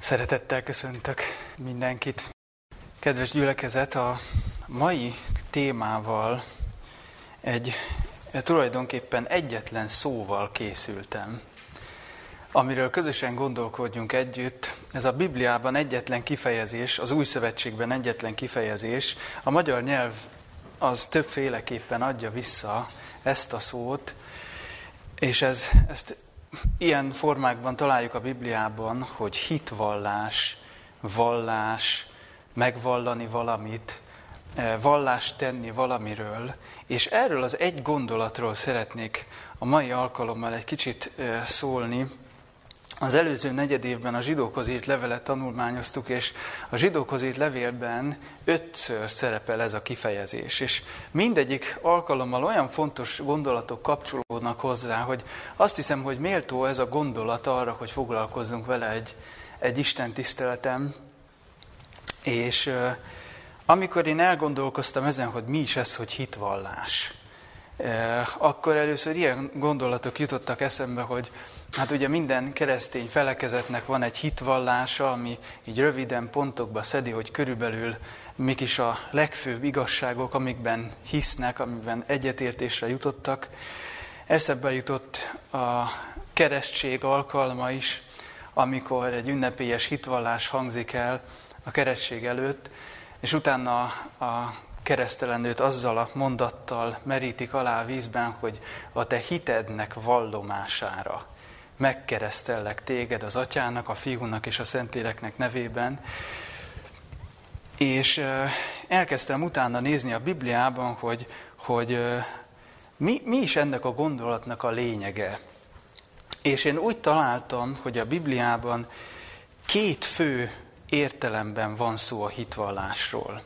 Szeretettel köszöntök mindenkit. Kedves gyülekezet, a mai témával egy tulajdonképpen egyetlen szóval készültem, amiről közösen gondolkodjunk együtt. Ez a Bibliában egyetlen kifejezés, az Új Szövetségben egyetlen kifejezés. A magyar nyelv az többféleképpen adja vissza ezt a szót, és ez, ezt ilyen formákban találjuk a Bibliában, hogy hitvallás, vallás, megvallani valamit, eh, vallást tenni valamiről, és erről az egy gondolatról szeretnék a mai alkalommal egy kicsit eh, szólni, az előző negyed évben a zsidókhoz írt levelet tanulmányoztuk, és a zsidókhoz írt levélben ötször szerepel ez a kifejezés. És mindegyik alkalommal olyan fontos gondolatok kapcsolódnak hozzá, hogy azt hiszem, hogy méltó ez a gondolat arra, hogy foglalkozzunk vele egy, egy Isten tiszteletem. És amikor én elgondolkoztam ezen, hogy mi is ez, hogy hitvallás, akkor először ilyen gondolatok jutottak eszembe, hogy Hát ugye minden keresztény felekezetnek van egy hitvallása, ami így röviden pontokba szedi, hogy körülbelül mik is a legfőbb igazságok, amikben hisznek, amikben egyetértésre jutottak. Eszebbe jutott a keresztség alkalma is, amikor egy ünnepélyes hitvallás hangzik el a keresztség előtt, és utána a keresztelenőt azzal a mondattal merítik alá a vízben, hogy a te hitednek vallomására megkeresztellek téged az atyának, a fiúnak és a szentléleknek nevében. És elkezdtem utána nézni a Bibliában, hogy, hogy mi, mi is ennek a gondolatnak a lényege. És én úgy találtam, hogy a Bibliában két fő értelemben van szó a hitvallásról.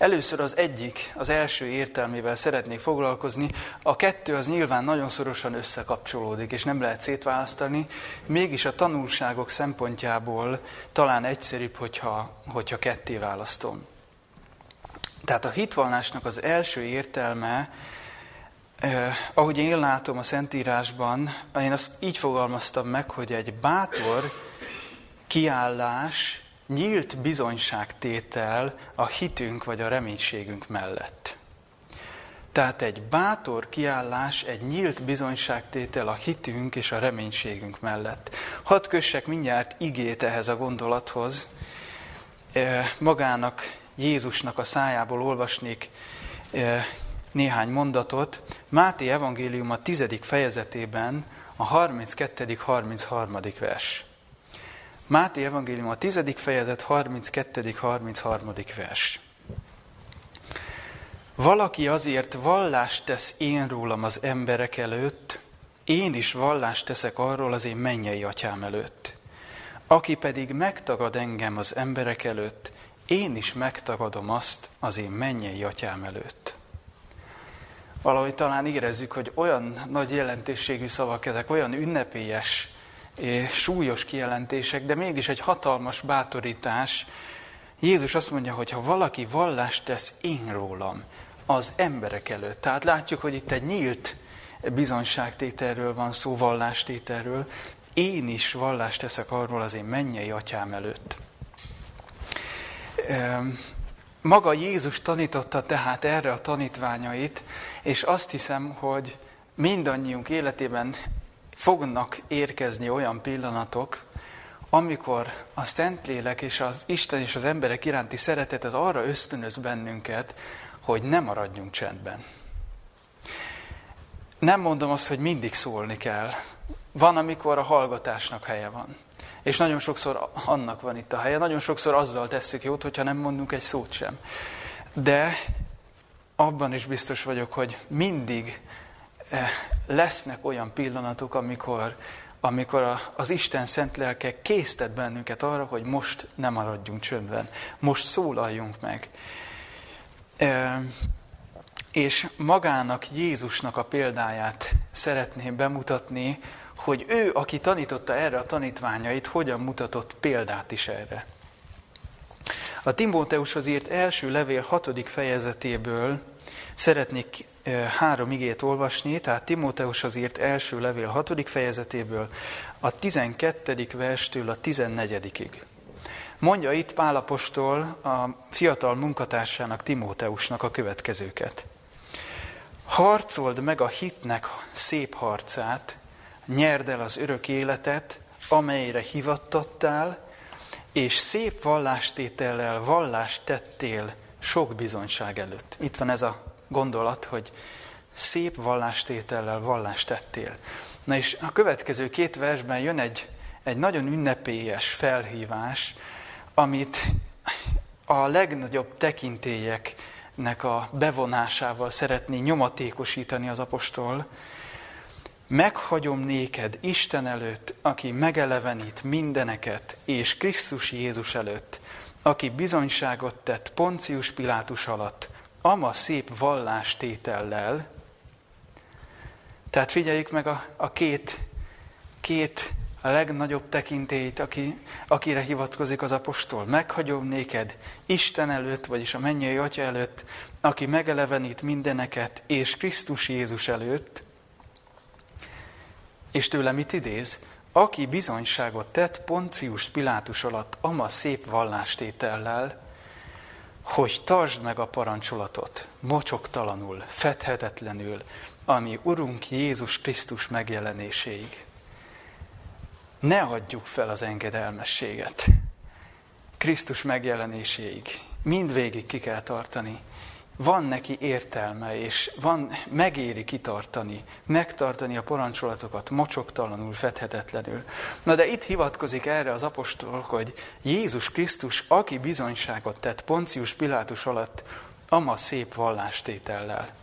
Először az egyik, az első értelmével szeretnék foglalkozni. A kettő az nyilván nagyon szorosan összekapcsolódik, és nem lehet szétválasztani. Mégis a tanulságok szempontjából talán egyszerűbb, hogyha, hogyha ketté választom. Tehát a hitvallásnak az első értelme, eh, ahogy én látom a Szentírásban, én azt így fogalmaztam meg, hogy egy bátor kiállás, nyílt bizonyságtétel a hitünk vagy a reménységünk mellett. Tehát egy bátor kiállás, egy nyílt bizonyságtétel a hitünk és a reménységünk mellett. Hadd kössek mindjárt igét ehhez a gondolathoz. E, magának, Jézusnak a szájából olvasnék e, néhány mondatot. Máté evangélium a tizedik fejezetében, a 32.-33. vers. Máté Evangélium a 10. fejezet 32.-33. vers. Valaki azért vallást tesz én rólam az emberek előtt, én is vallást teszek arról az én mennyei atyám előtt. Aki pedig megtagad engem az emberek előtt, én is megtagadom azt az én mennyei atyám előtt. Valahogy talán érezzük, hogy olyan nagy jelentőségű szavak ezek, olyan ünnepélyes súlyos kijelentések, de mégis egy hatalmas bátorítás. Jézus azt mondja, hogy ha valaki vallást tesz én rólam az emberek előtt, tehát látjuk, hogy itt egy nyílt bizonyságtételről van szó, vallástételről, én is vallást teszek arról az én mennyei atyám előtt. Maga Jézus tanította tehát erre a tanítványait, és azt hiszem, hogy mindannyiunk életében fognak érkezni olyan pillanatok, amikor a Szentlélek és az Isten és az emberek iránti szeretet az arra ösztönöz bennünket, hogy ne maradjunk csendben. Nem mondom azt, hogy mindig szólni kell. Van, amikor a hallgatásnak helye van. És nagyon sokszor annak van itt a helye, nagyon sokszor azzal tesszük jót, hogyha nem mondunk egy szót sem. De abban is biztos vagyok, hogy mindig lesznek olyan pillanatok, amikor, amikor az Isten szent lelke késztet bennünket arra, hogy most nem maradjunk csöndben, most szólaljunk meg. Eh, és magának Jézusnak a példáját szeretném bemutatni, hogy ő, aki tanította erre a tanítványait, hogyan mutatott példát is erre. A Timóteushoz írt első levél hatodik fejezetéből szeretnék három igét olvasni, tehát Timóteushoz írt első levél hatodik fejezetéből, a 12. verstől a 14 Mondja itt Pálapostól a fiatal munkatársának, Timóteusnak a következőket. Harcold meg a hitnek szép harcát, nyerd el az örök életet, amelyre hivattattál, és szép vallástétellel vallást tettél sok bizonyság előtt. Itt van ez a gondolat, hogy szép vallástétellel vallást tettél. Na és a következő két versben jön egy, egy nagyon ünnepélyes felhívás, amit a legnagyobb tekintélyeknek a bevonásával szeretné nyomatékosítani az apostol. Meghagyom néked Isten előtt, aki megelevenít mindeneket, és Krisztus Jézus előtt, aki bizonyságot tett Poncius Pilátus alatt, ama szép vallástétellel. Tehát figyeljük meg a, a két, két a legnagyobb tekintélyt, aki, akire hivatkozik az apostol. Meghagyom néked Isten előtt, vagyis a mennyei Atya előtt, aki megelevenít mindeneket, és Krisztus Jézus előtt, és tőle mit idéz? Aki bizonyságot tett Poncius Pilátus alatt ama szép vallástétellel, hogy tartsd meg a parancsolatot, mocsoktalanul, fedhetetlenül, ami Urunk Jézus Krisztus megjelenéséig. Ne adjuk fel az engedelmességet. Krisztus megjelenéséig. Mindvégig ki kell tartani. Van neki értelme, és van, megéri kitartani, megtartani a parancsolatokat mocsoktalanul, fedhetetlenül. Na de itt hivatkozik erre az apostol, hogy Jézus Krisztus, aki bizonyságot tett Poncius Pilátus alatt, ama szép vallástétellel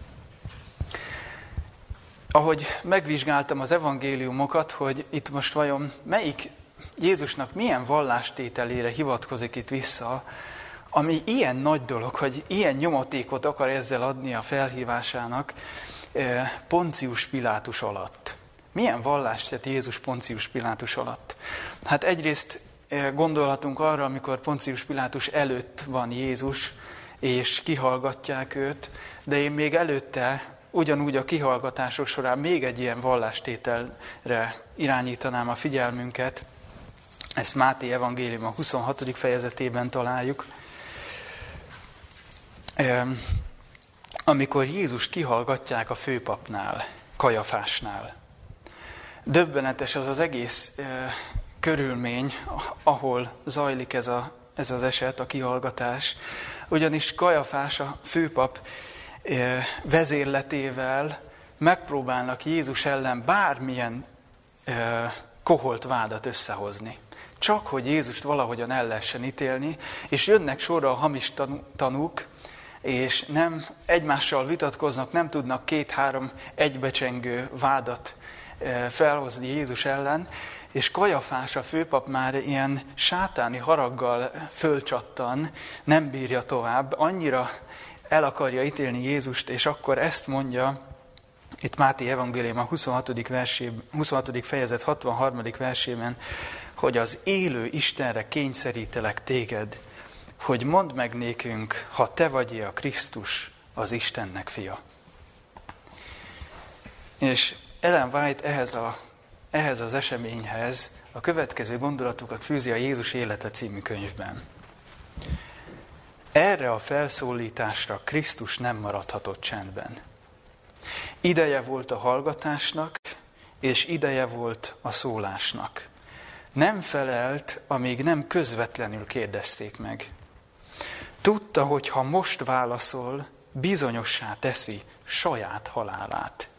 ahogy megvizsgáltam az evangéliumokat, hogy itt most vajon melyik Jézusnak milyen vallástételére hivatkozik itt vissza, ami ilyen nagy dolog, hogy ilyen nyomatékot akar ezzel adni a felhívásának eh, Poncius Pilátus alatt. Milyen vallást tett Jézus Poncius Pilátus alatt? Hát egyrészt eh, gondolhatunk arra, amikor Poncius Pilátus előtt van Jézus, és kihallgatják őt, de én még előtte ugyanúgy a kihallgatások során még egy ilyen vallástételre irányítanám a figyelmünket. Ezt Máté Evangélium a 26. fejezetében találjuk. Amikor Jézus kihallgatják a főpapnál, Kajafásnál. Döbbenetes az az egész körülmény, ahol zajlik ez, a, ez az eset, a kihallgatás. Ugyanis Kajafás, a főpap vezérletével megpróbálnak Jézus ellen bármilyen koholt vádat összehozni. Csak hogy Jézust valahogyan el lehessen ítélni, és jönnek sorra a hamis tanúk, és nem egymással vitatkoznak, nem tudnak két-három egybecsengő vádat felhozni Jézus ellen, és Kajafás a főpap már ilyen sátáni haraggal fölcsattan, nem bírja tovább, annyira el akarja ítélni Jézust, és akkor ezt mondja, itt Máté Evangélium a 26. Versében, 26. fejezet 63. versében, hogy az élő Istenre kényszerítelek téged, hogy mondd meg nékünk, ha te vagy a Krisztus, az Istennek fia. És Ellen White ehhez, a, ehhez az eseményhez a következő gondolatokat fűzi a Jézus élete című könyvben. Erre a felszólításra Krisztus nem maradhatott csendben. Ideje volt a hallgatásnak, és ideje volt a szólásnak. Nem felelt, amíg nem közvetlenül kérdezték meg. Tudta, hogy ha most válaszol, bizonyossá teszi saját halálát.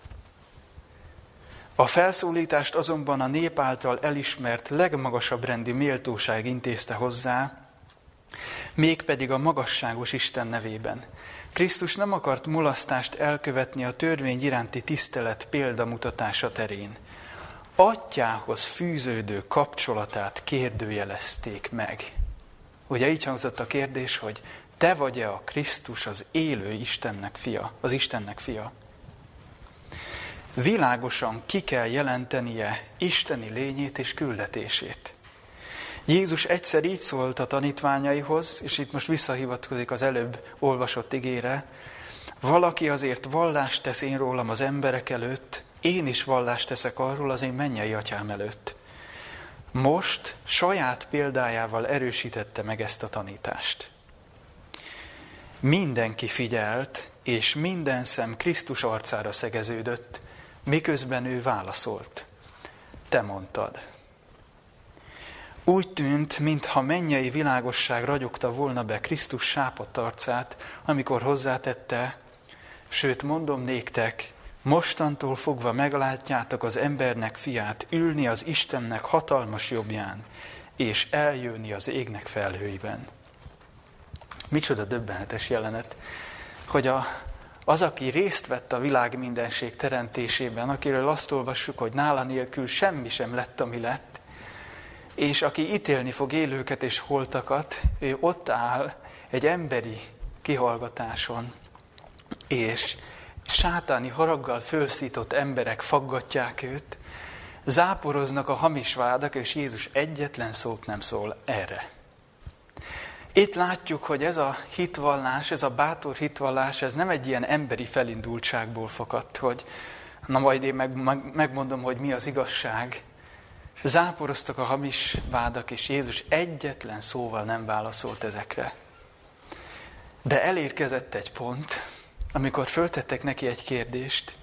A felszólítást azonban a nép által elismert legmagasabb rendi méltóság intézte hozzá, mégpedig a magasságos Isten nevében. Krisztus nem akart mulasztást elkövetni a törvény iránti tisztelet példamutatása terén. Atyához fűződő kapcsolatát kérdőjelezték meg. Ugye így hangzott a kérdés, hogy te vagy-e a Krisztus az élő Istennek fia, az Istennek fia? Világosan ki kell jelentenie isteni lényét és küldetését. Jézus egyszer így szólt a tanítványaihoz, és itt most visszahivatkozik az előbb olvasott igére, valaki azért vallást tesz én rólam az emberek előtt, én is vallást teszek arról az én mennyei atyám előtt. Most saját példájával erősítette meg ezt a tanítást. Mindenki figyelt, és minden szem Krisztus arcára szegeződött, miközben ő válaszolt. Te mondtad. Úgy tűnt, mintha mennyei világosság ragyogta volna be Krisztus sápadt arcát, amikor hozzátette, sőt mondom néktek, mostantól fogva meglátjátok az embernek fiát ülni az Istennek hatalmas jobbján, és eljönni az égnek felhőiben. Micsoda döbbenetes jelenet, hogy a, az, aki részt vett a világ mindenség teremtésében, akiről azt olvassuk, hogy nála nélkül semmi sem lett, ami lett, és aki ítélni fog élőket és holtakat, ő ott áll egy emberi kihallgatáson, és sátáni haraggal fölszított emberek faggatják őt, záporoznak a hamis vádak, és Jézus egyetlen szót nem szól erre. Itt látjuk, hogy ez a hitvallás, ez a bátor hitvallás, ez nem egy ilyen emberi felindultságból fakadt, hogy na majd én meg, meg, megmondom, hogy mi az igazság. Záporoztak a hamis vádak, és Jézus egyetlen szóval nem válaszolt ezekre. De elérkezett egy pont, amikor föltettek neki egy kérdést,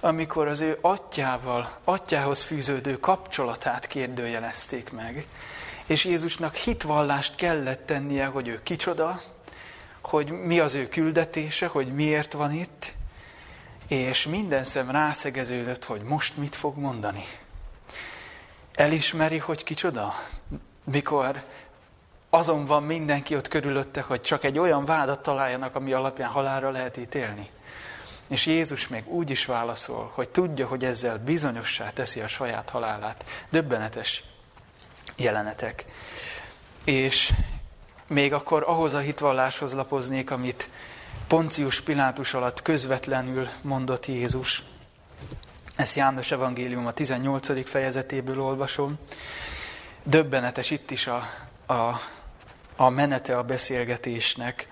amikor az ő atyával, atyához fűződő kapcsolatát kérdőjelezték meg, és Jézusnak hitvallást kellett tennie, hogy ő kicsoda, hogy mi az ő küldetése, hogy miért van itt, és minden szem rászegeződött, hogy most mit fog mondani. Elismeri, hogy kicsoda, mikor azon van mindenki ott körülötte, hogy csak egy olyan vádat találjanak, ami alapján halálra lehet ítélni. És Jézus még úgy is válaszol, hogy tudja, hogy ezzel bizonyossá teszi a saját halálát. Döbbenetes jelenetek. És még akkor ahhoz a hitvalláshoz lapoznék, amit Poncius Pilátus alatt közvetlenül mondott Jézus. Ezt János Evangélium a 18. fejezetéből olvasom. Döbbenetes itt is a, a, a menete a beszélgetésnek,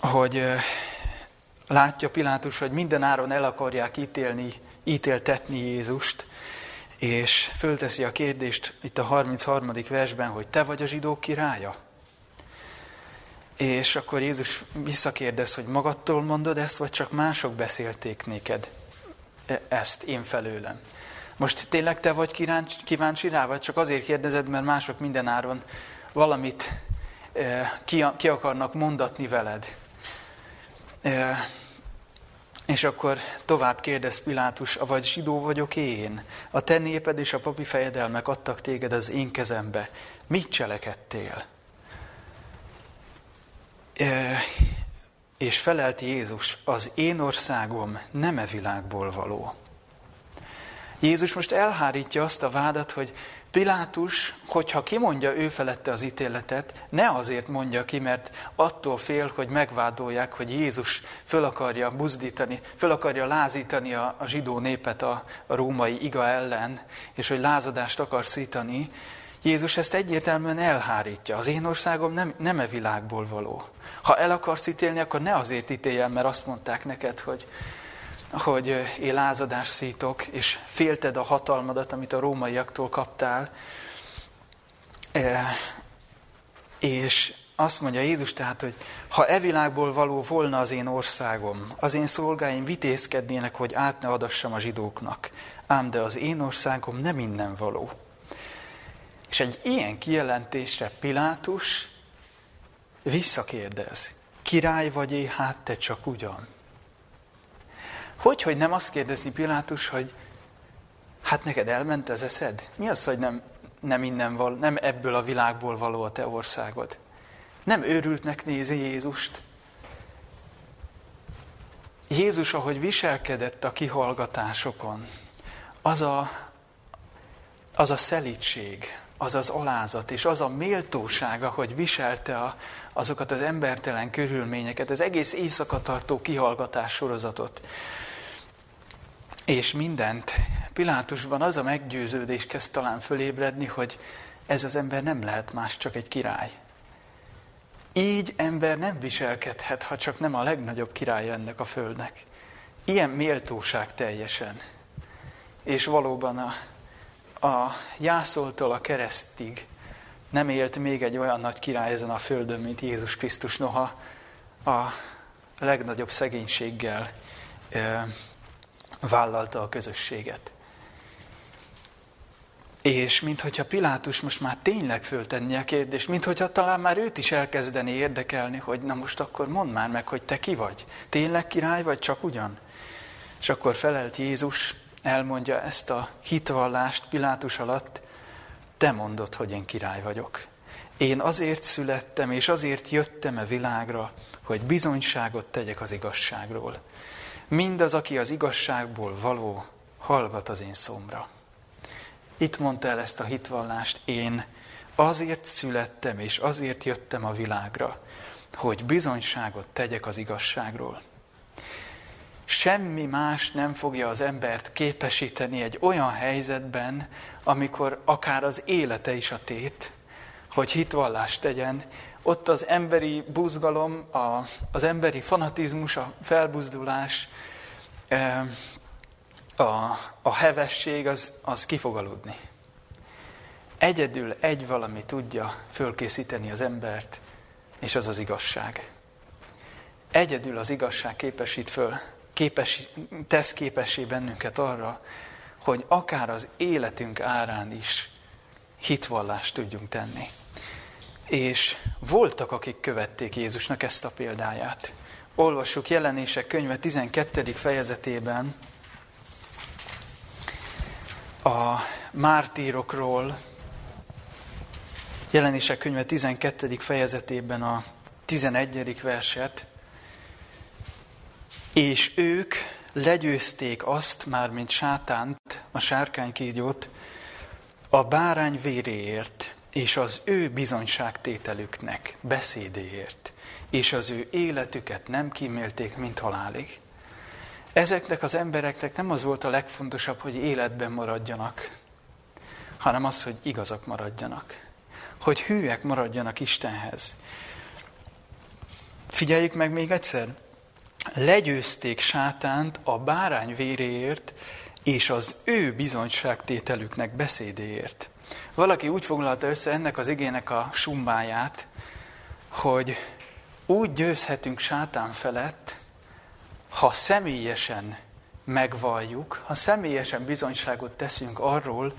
hogy látja Pilátus, hogy minden áron el akarják ítélni, ítéltetni Jézust, és fölteszi a kérdést itt a 33. versben, hogy te vagy a zsidók királya? És akkor Jézus visszakérdez, hogy magadtól mondod ezt, vagy csak mások beszélték néked e- ezt én felőlem. Most tényleg te vagy kíváncsi rá, vagy csak azért kérdezed, mert mások mindenáron valamit e, ki, ki akarnak mondatni veled. E, és akkor tovább kérdez Pilátus, vagy zsidó vagyok én? A te néped és a papi fejedelmek adtak téged az én kezembe. Mit cselekedtél? E, és felelt Jézus, az én országom nem e világból való. Jézus most elhárítja azt a vádat, hogy Pilátus, hogyha kimondja ő felette az ítéletet, ne azért mondja ki, mert attól fél, hogy megvádolják, hogy Jézus föl akarja buzdítani, föl akarja lázítani a, a zsidó népet a, a római iga ellen, és hogy lázadást akar szítani. Jézus ezt egyértelműen elhárítja. Az én országom nem, nem e világból való. Ha el akarsz ítélni, akkor ne azért ítéljen, mert azt mondták neked, hogy hogy én lázadás szítok, és félted a hatalmadat, amit a rómaiaktól kaptál. És azt mondja Jézus tehát, hogy ha e világból való volna az én országom, az én szolgáim vitézkednének, hogy át ne adassam a zsidóknak. Ám de az én országom nem innen való. És egy ilyen kijelentésre Pilátus visszakérdez, király vagy én, hát te csak ugyan. Hogy, hogy nem azt kérdezni Pilátus, hogy hát neked elment az eszed? Mi az, hogy nem, nem innen val, nem ebből a világból való a te országod? Nem őrültnek nézi Jézust? Jézus, ahogy viselkedett a kihallgatásokon, az a, az a szelítség, az az alázat, és az a méltósága, hogy viselte a, azokat az embertelen körülményeket, az egész éjszaka tartó kihallgatás sorozatot, és mindent. Pilátusban az a meggyőződés kezd talán fölébredni, hogy ez az ember nem lehet más, csak egy király. Így ember nem viselkedhet, ha csak nem a legnagyobb király ennek a földnek. Ilyen méltóság teljesen. És valóban a, a jászoltól a keresztig nem élt még egy olyan nagy király ezen a földön, mint Jézus Krisztus, noha a legnagyobb szegénységgel vállalta a közösséget. És minthogyha Pilátus most már tényleg föltenni a kérdést, minthogyha talán már őt is elkezdeni érdekelni, hogy na most akkor mondd már meg, hogy te ki vagy. Tényleg király vagy, csak ugyan? És akkor felelt Jézus, elmondja ezt a hitvallást Pilátus alatt, te mondod, hogy én király vagyok. Én azért születtem, és azért jöttem a világra, hogy bizonyságot tegyek az igazságról. Mindaz, aki az igazságból való, hallgat az én szomra. Itt mondta el ezt a hitvallást, én azért születtem, és azért jöttem a világra, hogy bizonyságot tegyek az igazságról. Semmi más nem fogja az embert képesíteni egy olyan helyzetben, amikor akár az élete is a tét, hogy hitvallást tegyen, ott az emberi buzgalom, a, az emberi fanatizmus, a felbuzdulás, a, a hevesség az, az ki. Egyedül egy valami tudja fölkészíteni az embert, és az az igazság. Egyedül az igazság képesít föl, képes, tesz képessé bennünket arra, hogy akár az életünk árán is hitvallást tudjunk tenni. És voltak, akik követték Jézusnak ezt a példáját. Olvassuk jelenések könyve 12. fejezetében a mártírokról, jelenések könyve 12. fejezetében a 11. verset, és ők legyőzték azt, már mint sátánt, a sárkánykígyót, a bárány véréért, és az ő bizonyságtételüknek, beszédéért, és az ő életüket nem kímélték, mint halálig. Ezeknek az embereknek nem az volt a legfontosabb, hogy életben maradjanak, hanem az, hogy igazak maradjanak. Hogy hűek maradjanak Istenhez. Figyeljük meg még egyszer, legyőzték sátánt a bárány véréért és az ő bizonyságtételüknek beszédéért. Valaki úgy foglalta össze ennek az igének a sumbáját, hogy úgy győzhetünk sátán felett, ha személyesen megvalljuk, ha személyesen bizonyságot teszünk arról,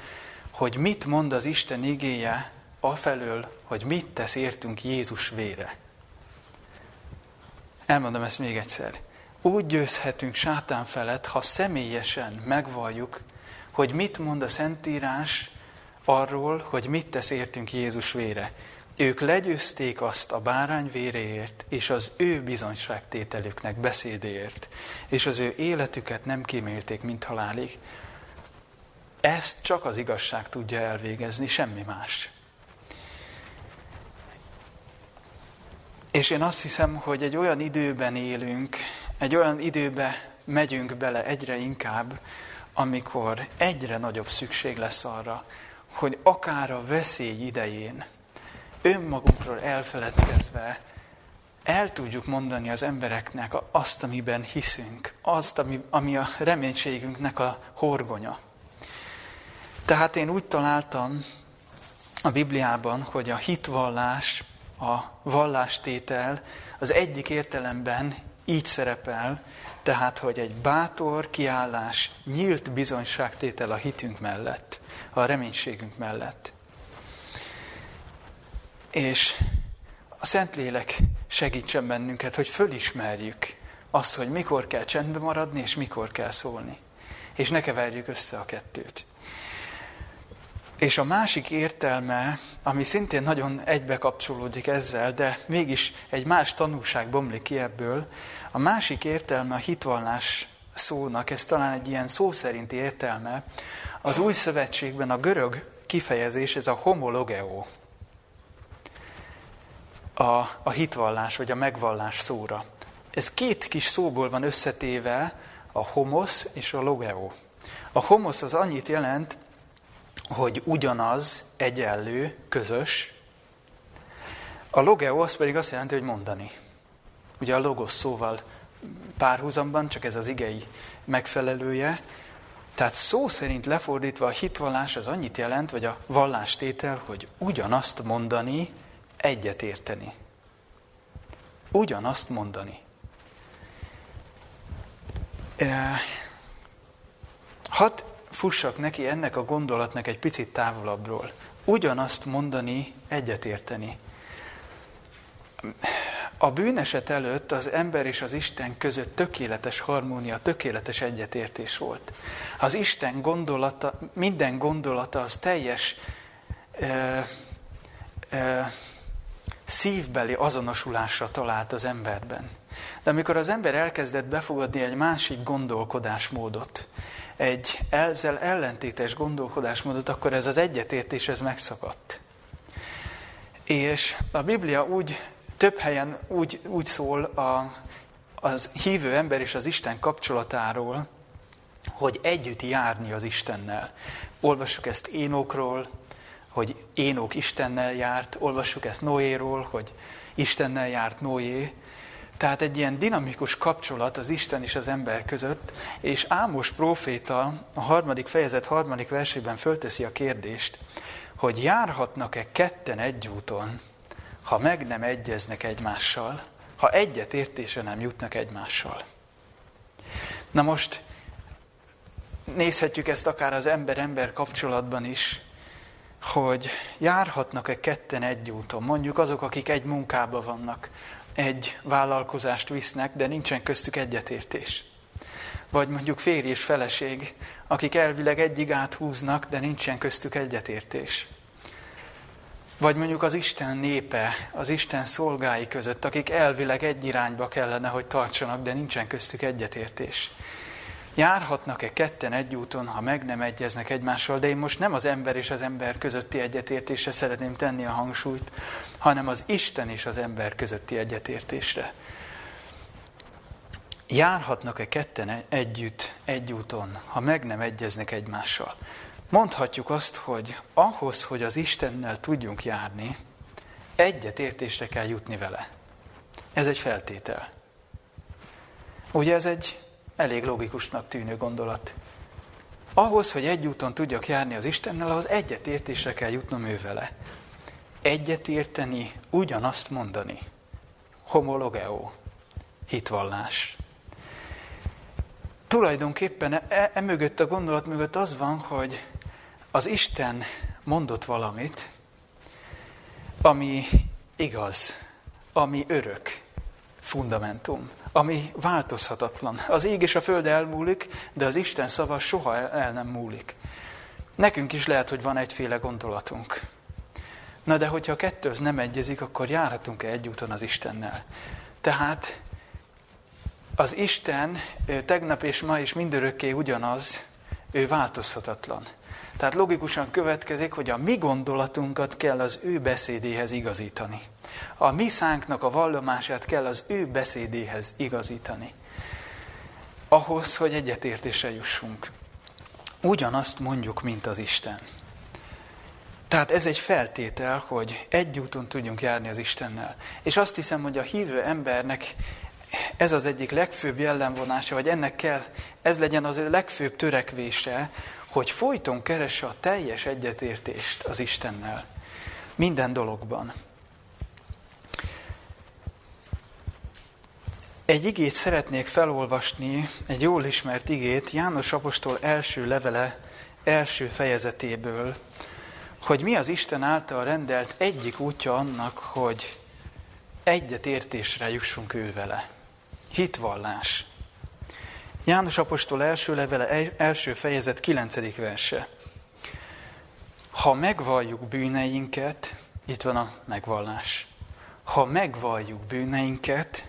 hogy mit mond az Isten igéje afelől, hogy mit tesz értünk Jézus vére. Elmondom ezt még egyszer. Úgy győzhetünk sátán felett, ha személyesen megvalljuk, hogy mit mond a Szentírás arról, hogy mit tesz értünk Jézus vére. Ők legyőzték azt a bárány véréért, és az ő bizonyságtételüknek beszédéért, és az ő életüket nem kímélték, mint halálig. Ezt csak az igazság tudja elvégezni, semmi más. És én azt hiszem, hogy egy olyan időben élünk, egy olyan időbe megyünk bele egyre inkább, amikor egyre nagyobb szükség lesz arra, hogy akár a veszély idején, önmagunkról elfeledkezve, el tudjuk mondani az embereknek azt, amiben hiszünk, azt, ami, ami a reménységünknek a horgonya. Tehát én úgy találtam a Bibliában, hogy a hitvallás a vallástétel az egyik értelemben így szerepel, tehát, hogy egy bátor kiállás, nyílt bizonyságtétel a hitünk mellett, a reménységünk mellett. És a Szentlélek segítsen bennünket, hogy fölismerjük azt, hogy mikor kell csendbe maradni, és mikor kell szólni. És ne keverjük össze a kettőt. És a másik értelme, ami szintén nagyon egybe kapcsolódik ezzel, de mégis egy más tanulság bomlik ki ebből, a másik értelme a hitvallás szónak, ez talán egy ilyen szó szerinti értelme, az új szövetségben a görög kifejezés, ez a homologeo, a, a hitvallás vagy a megvallás szóra. Ez két kis szóból van összetéve, a homosz és a logeo. A homosz az annyit jelent, hogy ugyanaz, egyenlő, közös. A logeo az pedig azt jelenti, hogy mondani. Ugye a logos szóval párhuzamban, csak ez az igei megfelelője. Tehát szó szerint lefordítva a hitvallás az annyit jelent, vagy a vallástétel, hogy ugyanazt mondani, egyet érteni. Ugyanazt mondani. Hadd fussak neki ennek a gondolatnak egy picit távolabbról. Ugyanazt mondani, egyetérteni. A bűneset előtt az ember és az Isten között tökéletes harmónia, tökéletes egyetértés volt. Az Isten gondolata, minden gondolata az teljes e, e, szívbeli azonosulásra talált az emberben. De amikor az ember elkezdett befogadni egy másik gondolkodásmódot, egy ezzel ellentétes gondolkodásmódot, akkor ez az egyetértés ez megszakadt. És a Biblia úgy, több helyen úgy, úgy szól a, az hívő ember és az Isten kapcsolatáról, hogy együtt járni az Istennel. Olvassuk ezt Énokról, hogy Énok Istennel járt, olvassuk ezt Noéról, hogy Istennel járt Noé, tehát egy ilyen dinamikus kapcsolat az Isten és az ember között, és Ámos próféta a harmadik fejezet harmadik versében fölteszi a kérdést, hogy járhatnak-e ketten egy úton, ha meg nem egyeznek egymással, ha egyet értése nem jutnak egymással. Na most nézhetjük ezt akár az ember-ember kapcsolatban is, hogy járhatnak-e ketten egy úton, mondjuk azok, akik egy munkában vannak, egy vállalkozást visznek, de nincsen köztük egyetértés. Vagy mondjuk férj és feleség, akik elvileg egyig áthúznak, de nincsen köztük egyetértés. Vagy mondjuk az Isten népe, az Isten szolgái között, akik elvileg egy irányba kellene, hogy tartsanak, de nincsen köztük egyetértés. Járhatnak-e ketten egy úton, ha meg nem egyeznek egymással, de én most nem az ember és az ember közötti egyetértésre szeretném tenni a hangsúlyt, hanem az Isten és az ember közötti egyetértésre. Járhatnak-e ketten együtt egy úton, ha meg nem egyeznek egymással? Mondhatjuk azt, hogy ahhoz, hogy az Istennel tudjunk járni, egyetértésre kell jutni vele. Ez egy feltétel. Ugye ez egy elég logikusnak tűnő gondolat. Ahhoz, hogy egy úton tudjak járni az Istennel, ahhoz egyetértésre kell jutnom ő vele. Egyetérteni, ugyanazt mondani. Homologeo, hitvallás. Tulajdonképpen e, e mögött a gondolat mögött az van, hogy az Isten mondott valamit, ami igaz, ami örök, fundamentum ami változhatatlan. Az ég és a föld elmúlik, de az Isten szava soha el nem múlik. Nekünk is lehet, hogy van egyféle gondolatunk. Na de hogyha a kettő az nem egyezik, akkor járhatunk-e egy úton az Istennel? Tehát az Isten tegnap és ma is mindörökké ugyanaz, ő változhatatlan. Tehát logikusan következik, hogy a mi gondolatunkat kell az ő beszédéhez igazítani. A mi szánknak a vallomását kell az ő beszédéhez igazítani. Ahhoz, hogy egyetértésre jussunk. Ugyanazt mondjuk, mint az Isten. Tehát ez egy feltétel, hogy egy úton tudjunk járni az Istennel. És azt hiszem, hogy a hívő embernek ez az egyik legfőbb jellemvonása, vagy ennek kell, ez legyen az ő legfőbb törekvése, hogy folyton keresse a teljes egyetértést az Istennel. Minden dologban. Egy igét szeretnék felolvasni, egy jól ismert igét, János Apostol első levele első fejezetéből, hogy mi az Isten által rendelt egyik útja annak, hogy egyetértésre jussunk ő vele. Hitvallás. János Apostol első levele, első fejezet, kilencedik verse. Ha megvalljuk bűneinket, itt van a megvallás. Ha megvalljuk bűneinket,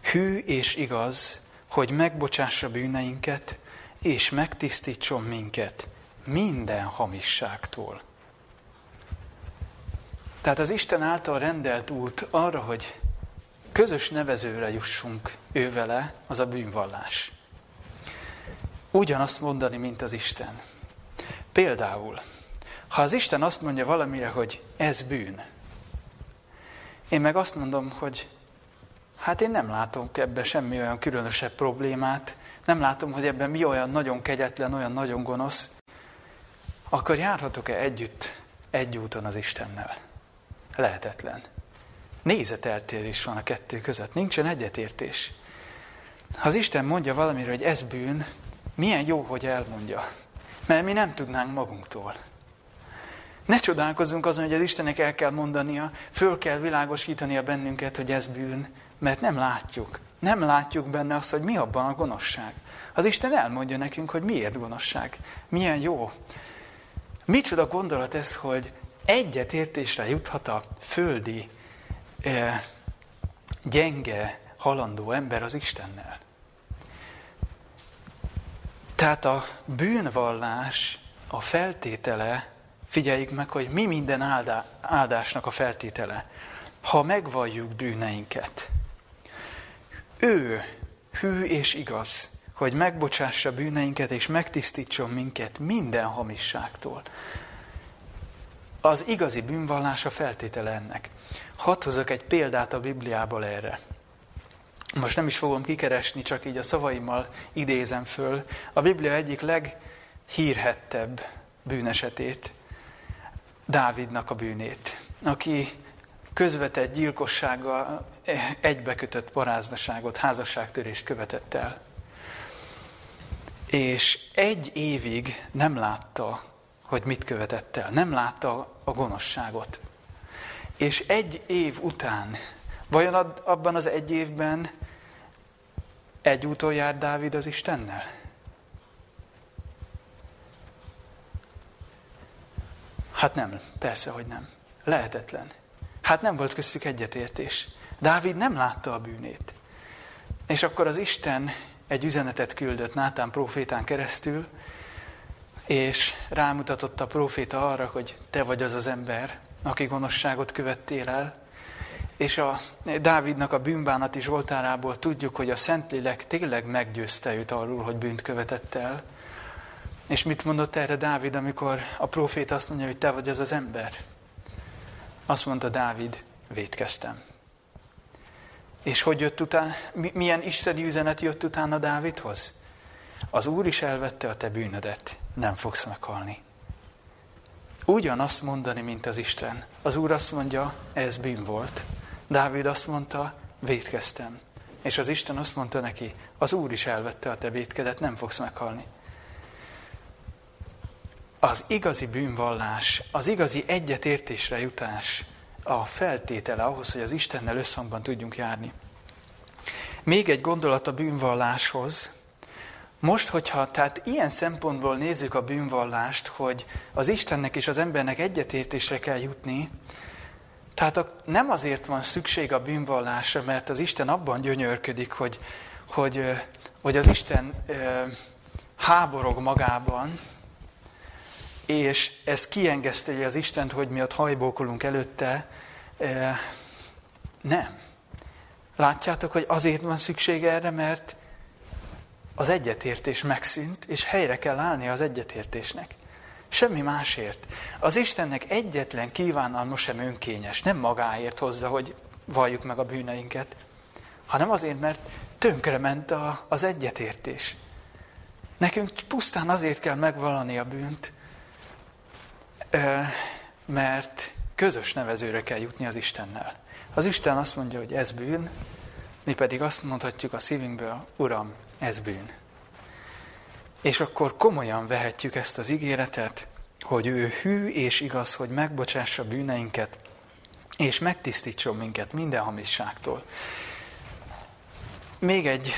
hű és igaz, hogy megbocsássa bűneinket, és megtisztítson minket minden hamisságtól. Tehát az Isten által rendelt út arra, hogy közös nevezőre jussunk ő az a bűnvallás ugyanazt mondani, mint az Isten. Például, ha az Isten azt mondja valamire, hogy ez bűn, Én meg azt mondom, hogy hát én nem látom ebben semmi olyan különösebb problémát, nem látom, hogy ebben mi olyan nagyon kegyetlen, olyan nagyon gonosz, akkor járhatok-e együtt egy úton az Istennel? Lehetetlen. Nézeteltérés van a kettő között, nincsen egyetértés. Ha az Isten mondja valamiről, hogy ez bűn, milyen jó, hogy elmondja. Mert mi nem tudnánk magunktól. Ne csodálkozzunk azon, hogy az Istennek el kell mondania, föl kell világosítania bennünket, hogy ez bűn, mert nem látjuk. Nem látjuk benne azt, hogy mi abban a gonoszság. Az Isten elmondja nekünk, hogy miért gonoszság. Milyen jó. Micsoda gondolat ez, hogy egyetértésre juthat a földi, eh, gyenge, halandó ember az Istennel. Tehát a bűnvallás a feltétele, figyeljük meg, hogy mi minden áldá, áldásnak a feltétele. Ha megvalljuk bűneinket, ő hű és igaz, hogy megbocsássa bűneinket és megtisztítson minket minden hamisságtól. Az igazi bűnvallás a feltétele ennek. Hadd hozok egy példát a Bibliából erre. Most nem is fogom kikeresni, csak így a szavaimmal idézem föl. A Biblia egyik leghírhettebb bűnesetét, Dávidnak a bűnét, aki közvetett gyilkossággal egybekötött paráznaságot, házasságtörést követett el. És egy évig nem látta, hogy mit követett el. Nem látta a gonoszságot. És egy év után, vajon abban az egy évben egy úton jár Dávid az Istennel? Hát nem, persze, hogy nem. Lehetetlen. Hát nem volt köztük egyetértés. Dávid nem látta a bűnét. És akkor az Isten egy üzenetet küldött Nátán profétán keresztül, és rámutatott a proféta arra, hogy te vagy az az ember, aki gonoszságot követtél el, és a Dávidnak a bűnbánati Zsoltárából tudjuk, hogy a Szentlélek tényleg meggyőzte őt arról, hogy bűnt követett el. És mit mondott erre Dávid, amikor a profét azt mondja, hogy te vagy az az ember? Azt mondta Dávid, védkeztem. És hogy jött utána, milyen isteni üzenet jött utána Dávidhoz? Az Úr is elvette a te bűnödet, nem fogsz meghalni. Ugyanazt mondani, mint az Isten. Az Úr azt mondja, ez bűn volt. Dávid azt mondta, védkeztem. És az Isten azt mondta neki, az Úr is elvette a te védkedet, nem fogsz meghalni. Az igazi bűnvallás, az igazi egyetértésre jutás a feltétele ahhoz, hogy az Istennel összhangban tudjunk járni. Még egy gondolat a bűnvalláshoz. Most, hogyha tehát ilyen szempontból nézzük a bűnvallást, hogy az Istennek és az embernek egyetértésre kell jutni, tehát nem azért van szükség a bűnvallásra, mert az Isten abban gyönyörködik, hogy, hogy, hogy az Isten háborog magában, és ez kiengesztelje az Istent, hogy mi ott hajbókolunk előtte. Nem. Látjátok, hogy azért van szükség erre, mert az egyetértés megszűnt, és helyre kell állni az egyetértésnek. Semmi másért. Az Istennek egyetlen kívánalma sem önkényes, nem magáért hozza, hogy valljuk meg a bűneinket, hanem azért, mert tönkrement a, az egyetértés. Nekünk pusztán azért kell megvallani a bűnt, mert közös nevezőre kell jutni az Istennel. Az Isten azt mondja, hogy ez bűn, mi pedig azt mondhatjuk a szívünkből, Uram, ez bűn. És akkor komolyan vehetjük ezt az ígéretet, hogy ő hű és igaz, hogy megbocsássa bűneinket, és megtisztítson minket minden hamisságtól. Még egy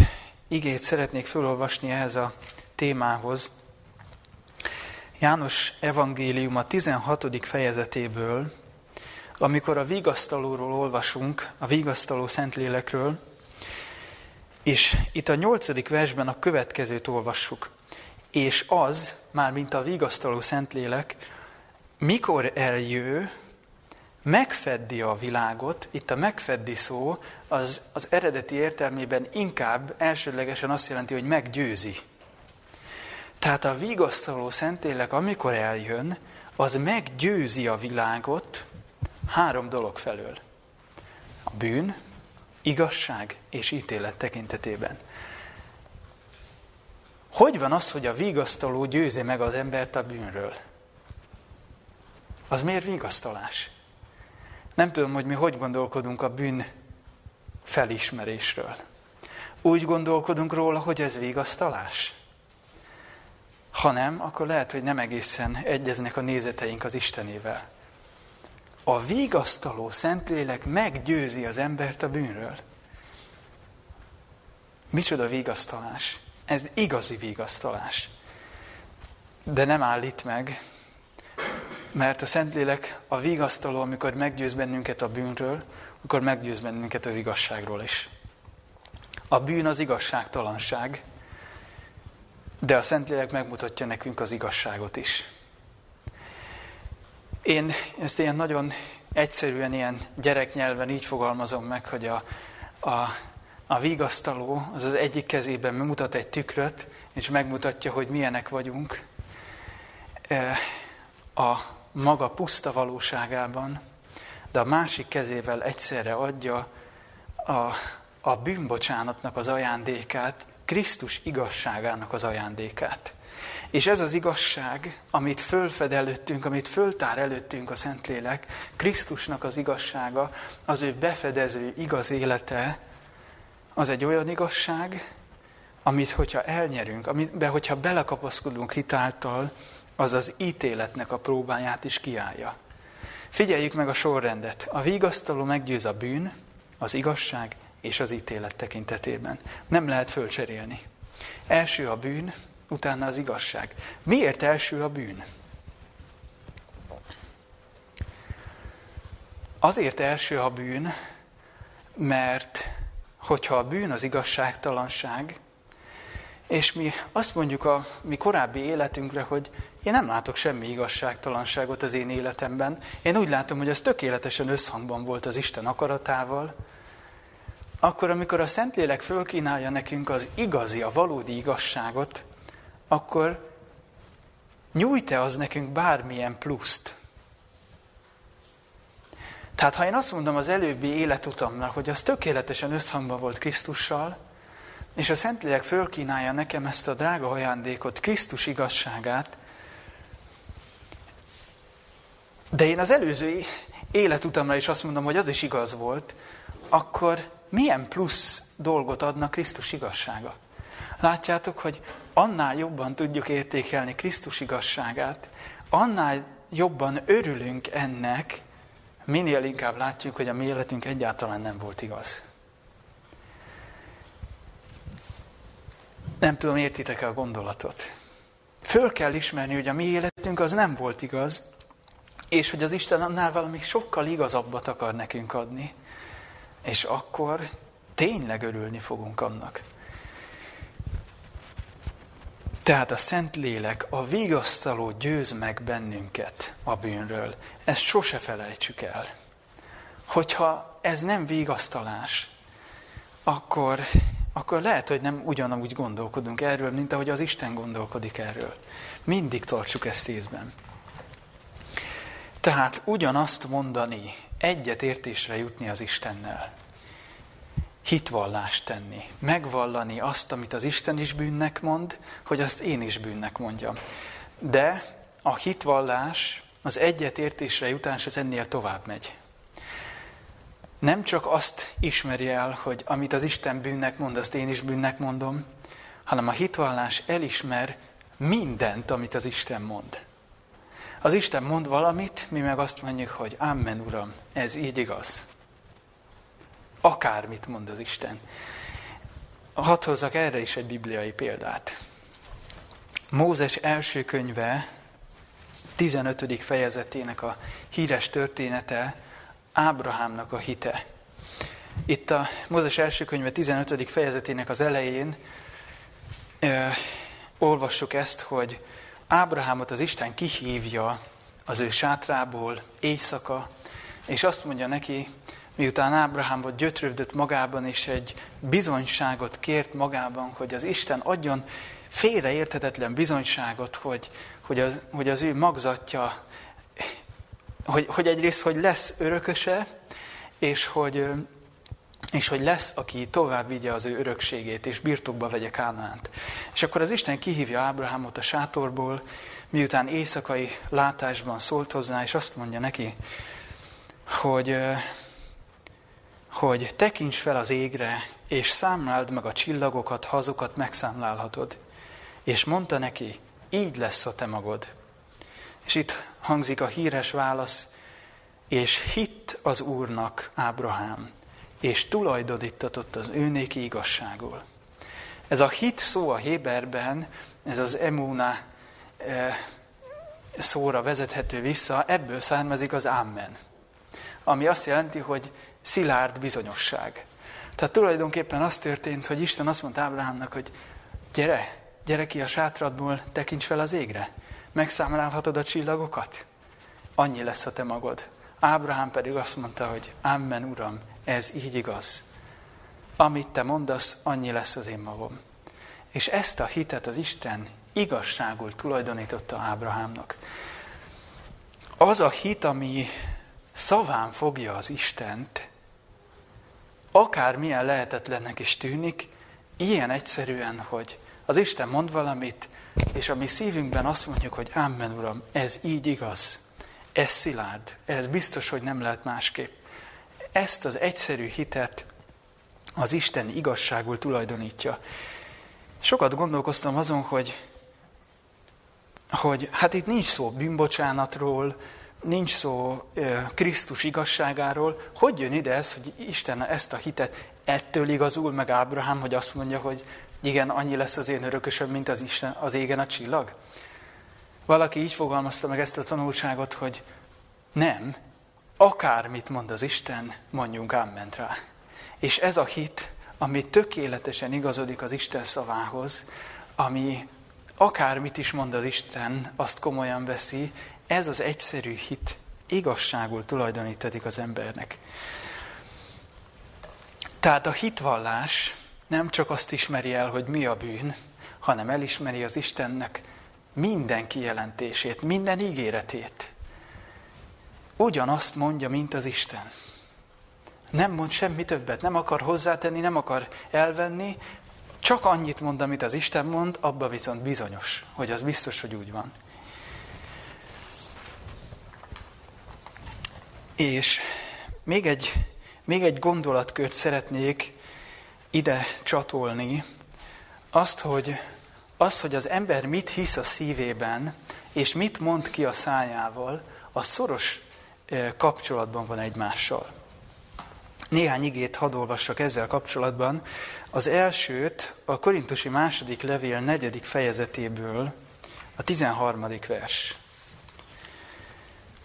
igét szeretnék felolvasni ehhez a témához. János evangélium a 16. fejezetéből, amikor a vigasztalóról olvasunk, a vigasztaló Szentlélekről, és itt a nyolcadik versben a következőt olvassuk. És az, már mint a vigasztaló Szentlélek, mikor eljő, megfeddi a világot, itt a megfeddi szó az, az eredeti értelmében inkább elsődlegesen azt jelenti, hogy meggyőzi. Tehát a vigasztaló Szentlélek, amikor eljön, az meggyőzi a világot három dolog felől. bűn, igazság és ítélet tekintetében. Hogy van az, hogy a vigasztaló győzi meg az embert a bűnről? Az miért vigasztalás? Nem tudom, hogy mi hogy gondolkodunk a bűn felismerésről. Úgy gondolkodunk róla, hogy ez vigasztalás? Ha nem, akkor lehet, hogy nem egészen egyeznek a nézeteink az Istenével. A vigasztaló Szentlélek meggyőzi az embert a bűnről. Micsoda vigasztalás? Ez igazi vigasztalás. De nem állít meg, mert a Szentlélek a vigasztaló, amikor meggyőz bennünket a bűnről, akkor meggyőz bennünket az igazságról is. A bűn az igazságtalanság, de a Szentlélek megmutatja nekünk az igazságot is. Én ezt ilyen nagyon egyszerűen, ilyen gyereknyelven így fogalmazom meg, hogy a, a, a vigasztaló az az egyik kezében mutat egy tükröt, és megmutatja, hogy milyenek vagyunk e, a maga puszta valóságában, de a másik kezével egyszerre adja a, a bűnbocsánatnak az ajándékát, Krisztus igazságának az ajándékát. És ez az igazság, amit fölfed előttünk, amit föltár előttünk a Szentlélek, Krisztusnak az igazsága, az ő befedező igaz élete, az egy olyan igazság, amit hogyha elnyerünk, amiben hogyha belekapaszkodunk hitáltal, az az ítéletnek a próbáját is kiállja. Figyeljük meg a sorrendet. A vigasztaló meggyőz a bűn, az igazság és az ítélet tekintetében. Nem lehet fölcserélni. Első a bűn, utána az igazság. Miért első a bűn? Azért első a bűn, mert hogyha a bűn az igazságtalanság, és mi azt mondjuk a mi korábbi életünkre, hogy én nem látok semmi igazságtalanságot az én életemben. Én úgy látom, hogy ez tökéletesen összhangban volt az Isten akaratával. Akkor, amikor a Szentlélek fölkínálja nekünk az igazi, a valódi igazságot, akkor nyújt-e az nekünk bármilyen pluszt? Tehát ha én azt mondom az előbbi életutamnak, hogy az tökéletesen összhangban volt Krisztussal, és a Szentlélek fölkínálja nekem ezt a drága ajándékot, Krisztus igazságát, de én az előző életutamra is azt mondom, hogy az is igaz volt, akkor milyen plusz dolgot adna Krisztus igazsága? Látjátok, hogy annál jobban tudjuk értékelni Krisztus igazságát, annál jobban örülünk ennek, minél inkább látjuk, hogy a mi életünk egyáltalán nem volt igaz. Nem tudom, értitek-e a gondolatot? Föl kell ismerni, hogy a mi életünk az nem volt igaz, és hogy az Isten annál valami sokkal igazabbat akar nekünk adni. És akkor tényleg örülni fogunk annak. Tehát a Szent Lélek, a vigasztaló győz meg bennünket a bűnről. Ezt sose felejtsük el. Hogyha ez nem vigasztalás, akkor, akkor lehet, hogy nem ugyanúgy gondolkodunk erről, mint ahogy az Isten gondolkodik erről. Mindig tartsuk ezt észben. Tehát ugyanazt mondani, egyet értésre jutni az Istennel hitvallást tenni, megvallani azt, amit az Isten is bűnnek mond, hogy azt én is bűnnek mondjam. De a hitvallás, az egyetértésre jutás az ennél tovább megy. Nem csak azt ismeri el, hogy amit az Isten bűnnek mond, azt én is bűnnek mondom, hanem a hitvallás elismer mindent, amit az Isten mond. Az Isten mond valamit, mi meg azt mondjuk, hogy Amen, Uram, ez így igaz. Akármit mond az Isten. Hadd hozzak erre is egy bibliai példát. Mózes első könyve 15. fejezetének a híres története Ábrahámnak a hite. Itt a Mózes első könyve 15. fejezetének az elején ö, olvassuk ezt, hogy Ábrahámot az Isten kihívja az ő sátrából éjszaka, és azt mondja neki, miután Ábrahám volt gyötrődött magában, és egy bizonyságot kért magában, hogy az Isten adjon félreérthetetlen bizonyságot, hogy, hogy, az, hogy az ő magzatja, hogy, hogy egyrészt, hogy lesz örököse, és hogy, és hogy lesz, aki tovább vigye az ő örökségét, és birtokba vegye Kánaánt. És akkor az Isten kihívja Ábrahámot a sátorból, miután éjszakai látásban szólt hozzá, és azt mondja neki, hogy, hogy tekints fel az égre, és számláld meg a csillagokat, ha azokat megszámlálhatod. És mondta neki, így lesz a te magod. És itt hangzik a híres válasz, és hitt az Úrnak Ábrahám, és tulajdonítatott az őnéki igazságul. Ez a hit szó a Héberben, ez az emuna eh, szóra vezethető vissza, ebből származik az Amen, ami azt jelenti, hogy szilárd bizonyosság. Tehát tulajdonképpen az történt, hogy Isten azt mondta Ábrahámnak, hogy gyere, gyere ki a sátradból, tekints fel az égre, megszámlálhatod a csillagokat, annyi lesz a te magad. Ábrahám pedig azt mondta, hogy Amen, Uram, ez így igaz. Amit te mondasz, annyi lesz az én magom. És ezt a hitet az Isten igazságul tulajdonította Ábrahámnak. Az a hit, ami szaván fogja az Istent, akármilyen lehetetlennek is tűnik, ilyen egyszerűen, hogy az Isten mond valamit, és a mi szívünkben azt mondjuk, hogy Amen, Uram, ez így igaz, ez szilárd, ez biztos, hogy nem lehet másképp. Ezt az egyszerű hitet az Isten igazságul tulajdonítja. Sokat gondolkoztam azon, hogy, hogy hát itt nincs szó bűnbocsánatról, nincs szó Krisztus igazságáról. Hogy jön ide ez, hogy Isten ezt a hitet ettől igazul meg Ábrahám, hogy azt mondja, hogy igen, annyi lesz az én örökösöm, mint az, Isten, az égen a csillag? Valaki így fogalmazta meg ezt a tanulságot, hogy nem, akármit mond az Isten, mondjunk ámment rá. És ez a hit, ami tökéletesen igazodik az Isten szavához, ami akármit is mond az Isten, azt komolyan veszi, ez az egyszerű hit igazságul tulajdonítatik az embernek. Tehát a hitvallás nem csak azt ismeri el, hogy mi a bűn, hanem elismeri az Istennek minden kijelentését, minden ígéretét. Ugyanazt mondja, mint az Isten. Nem mond semmi többet, nem akar hozzátenni, nem akar elvenni, csak annyit mond, amit az Isten mond, abba viszont bizonyos, hogy az biztos, hogy úgy van. És még egy, még egy gondolatkört szeretnék ide csatolni, azt, hogy, az, hogy az ember mit hisz a szívében, és mit mond ki a szájával, az szoros kapcsolatban van egymással. Néhány igét hadd olvassak ezzel kapcsolatban. Az elsőt a Korintusi második levél negyedik fejezetéből, a 13. vers.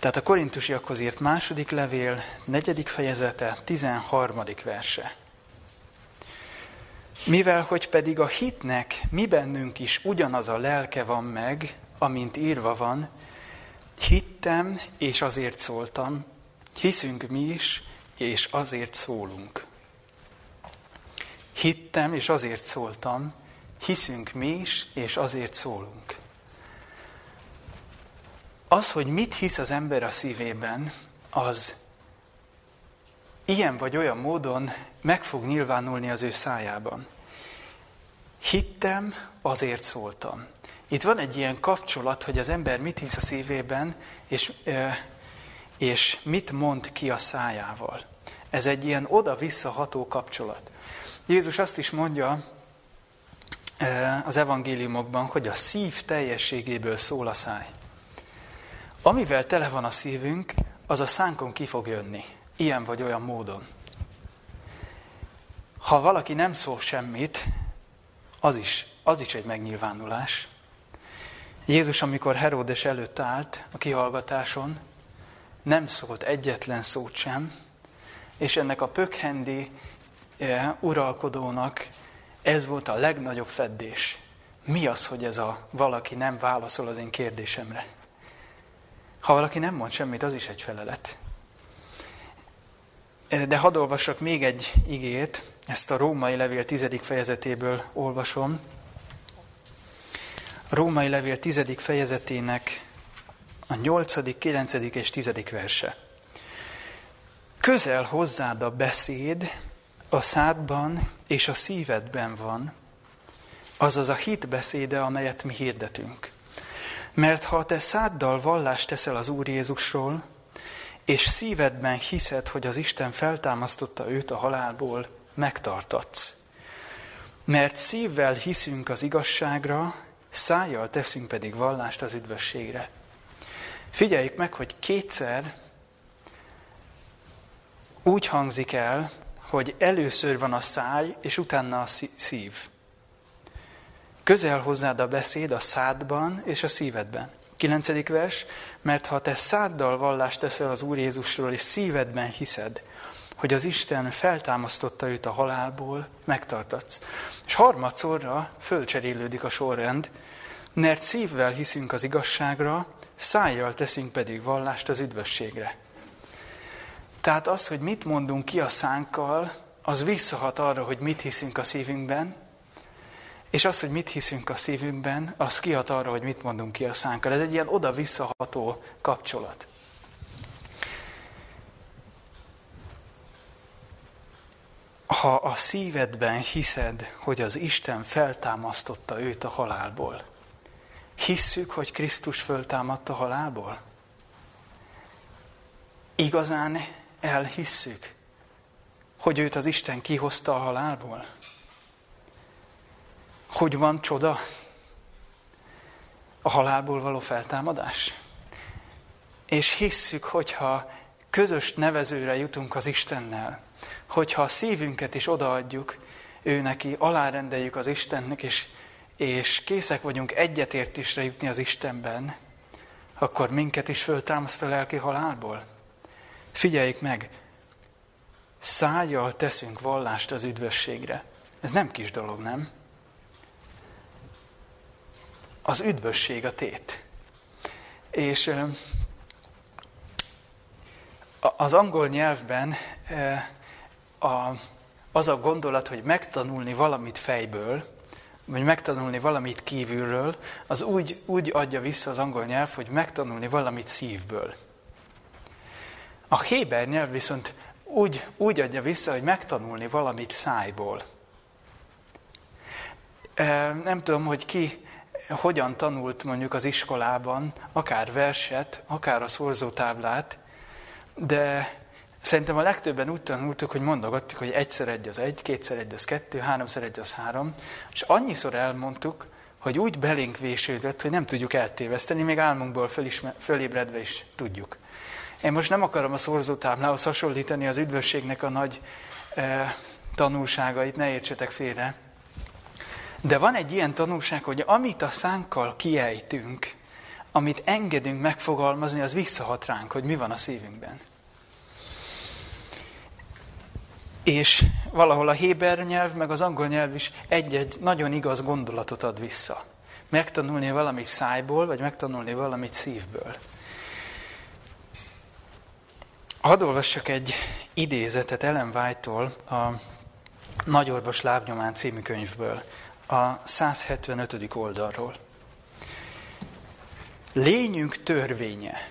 Tehát a korintusiakhoz írt második levél, negyedik fejezete, 13. verse. Mivel, hogy pedig a hitnek mi bennünk is ugyanaz a lelke van meg, amint írva van, hittem, és azért szóltam, hiszünk mi is, és azért szólunk. Hittem, és azért szóltam, hiszünk mi is, és azért szólunk. Az, hogy mit hisz az ember a szívében, az ilyen vagy olyan módon meg fog nyilvánulni az ő szájában. Hittem, azért szóltam. Itt van egy ilyen kapcsolat, hogy az ember mit hisz a szívében, és, és mit mond ki a szájával. Ez egy ilyen oda-visszaható kapcsolat. Jézus azt is mondja az evangéliumokban, hogy a szív teljességéből szól a száj. Amivel tele van a szívünk, az a szánkon ki fog jönni, ilyen vagy olyan módon. Ha valaki nem szól semmit, az is, az is egy megnyilvánulás. Jézus, amikor Heródes előtt állt a kihallgatáson, nem szólt egyetlen szót sem, és ennek a pökhendi e, uralkodónak ez volt a legnagyobb feddés. Mi az, hogy ez a valaki nem válaszol az én kérdésemre? Ha valaki nem mond semmit, az is egy felelet. De hadd olvassak még egy igét, ezt a római levél tizedik fejezetéből olvasom. A római levél tizedik fejezetének a nyolcadik, kilencedik és tizedik verse. Közel hozzád a beszéd, a szádban és a szívedben van, azaz a hit beszéde, amelyet mi hirdetünk. Mert ha te száddal vallást teszel az Úr Jézusról, és szívedben hiszed, hogy az Isten feltámasztotta őt a halálból, megtartatsz. Mert szívvel hiszünk az igazságra, szájjal teszünk pedig vallást az üdvösségre. Figyeljük meg, hogy kétszer úgy hangzik el, hogy először van a száj, és utána a szív. Közel hozzád a beszéd a szádban és a szívedben. Kilencedik vers, mert ha te száddal vallást teszel az Úr Jézusról, és szívedben hiszed, hogy az Isten feltámasztotta őt a halálból, megtartatsz. És harmadszorra fölcserélődik a sorrend, mert szívvel hiszünk az igazságra, szájjal teszünk pedig vallást az üdvösségre. Tehát az, hogy mit mondunk ki a szánkkal, az visszahat arra, hogy mit hiszünk a szívünkben, és az, hogy mit hiszünk a szívünkben, az kihat arra, hogy mit mondunk ki a szánkkal. Ez egy ilyen oda-visszaható kapcsolat. Ha a szívedben hiszed, hogy az Isten feltámasztotta őt a halálból, hisszük, hogy Krisztus föltámadt a halálból? Igazán elhisszük, hogy őt az Isten kihozta a halálból? Hogy van csoda? A halálból való feltámadás? És hisszük, hogyha közös nevezőre jutunk az Istennel, hogyha a szívünket is odaadjuk ő neki, alárendeljük az Istennek, és, és készek vagyunk egyetértésre jutni az Istenben, akkor minket is föltámaszt a lelki halálból. Figyeljük meg, szájjal teszünk vallást az üdvösségre. Ez nem kis dolog, nem? Az üdvösség a tét. És az angol nyelvben az a gondolat, hogy megtanulni valamit fejből, vagy megtanulni valamit kívülről, az úgy, úgy adja vissza az angol nyelv, hogy megtanulni valamit szívből. A Héber nyelv viszont úgy, úgy adja vissza, hogy megtanulni valamit szájból. Nem tudom, hogy ki hogyan tanult mondjuk az iskolában, akár verset, akár a szorzótáblát, de szerintem a legtöbben úgy tanultuk, hogy mondogattuk, hogy egyszer egy az egy, kétszer egy az kettő, háromszer egy az három, és annyiszor elmondtuk, hogy úgy belénk vésődött, hogy nem tudjuk eltéveszteni, még álmunkból fölismer, fölébredve is tudjuk. Én most nem akarom a szorzótáblához hasonlítani az üdvösségnek a nagy e, tanulságait, ne értsetek félre. De van egy ilyen tanulság, hogy amit a szánkkal kiejtünk, amit engedünk megfogalmazni, az visszahat ránk, hogy mi van a szívünkben. És valahol a héber nyelv, meg az angol nyelv is egy-egy nagyon igaz gondolatot ad vissza. Megtanulni valamit szájból, vagy megtanulni valamit szívből. Hadd olvassak egy idézetet Ellen White-tól a Nagyorvos lábnyomán című könyvből, a 175. oldalról. Lényünk törvénye.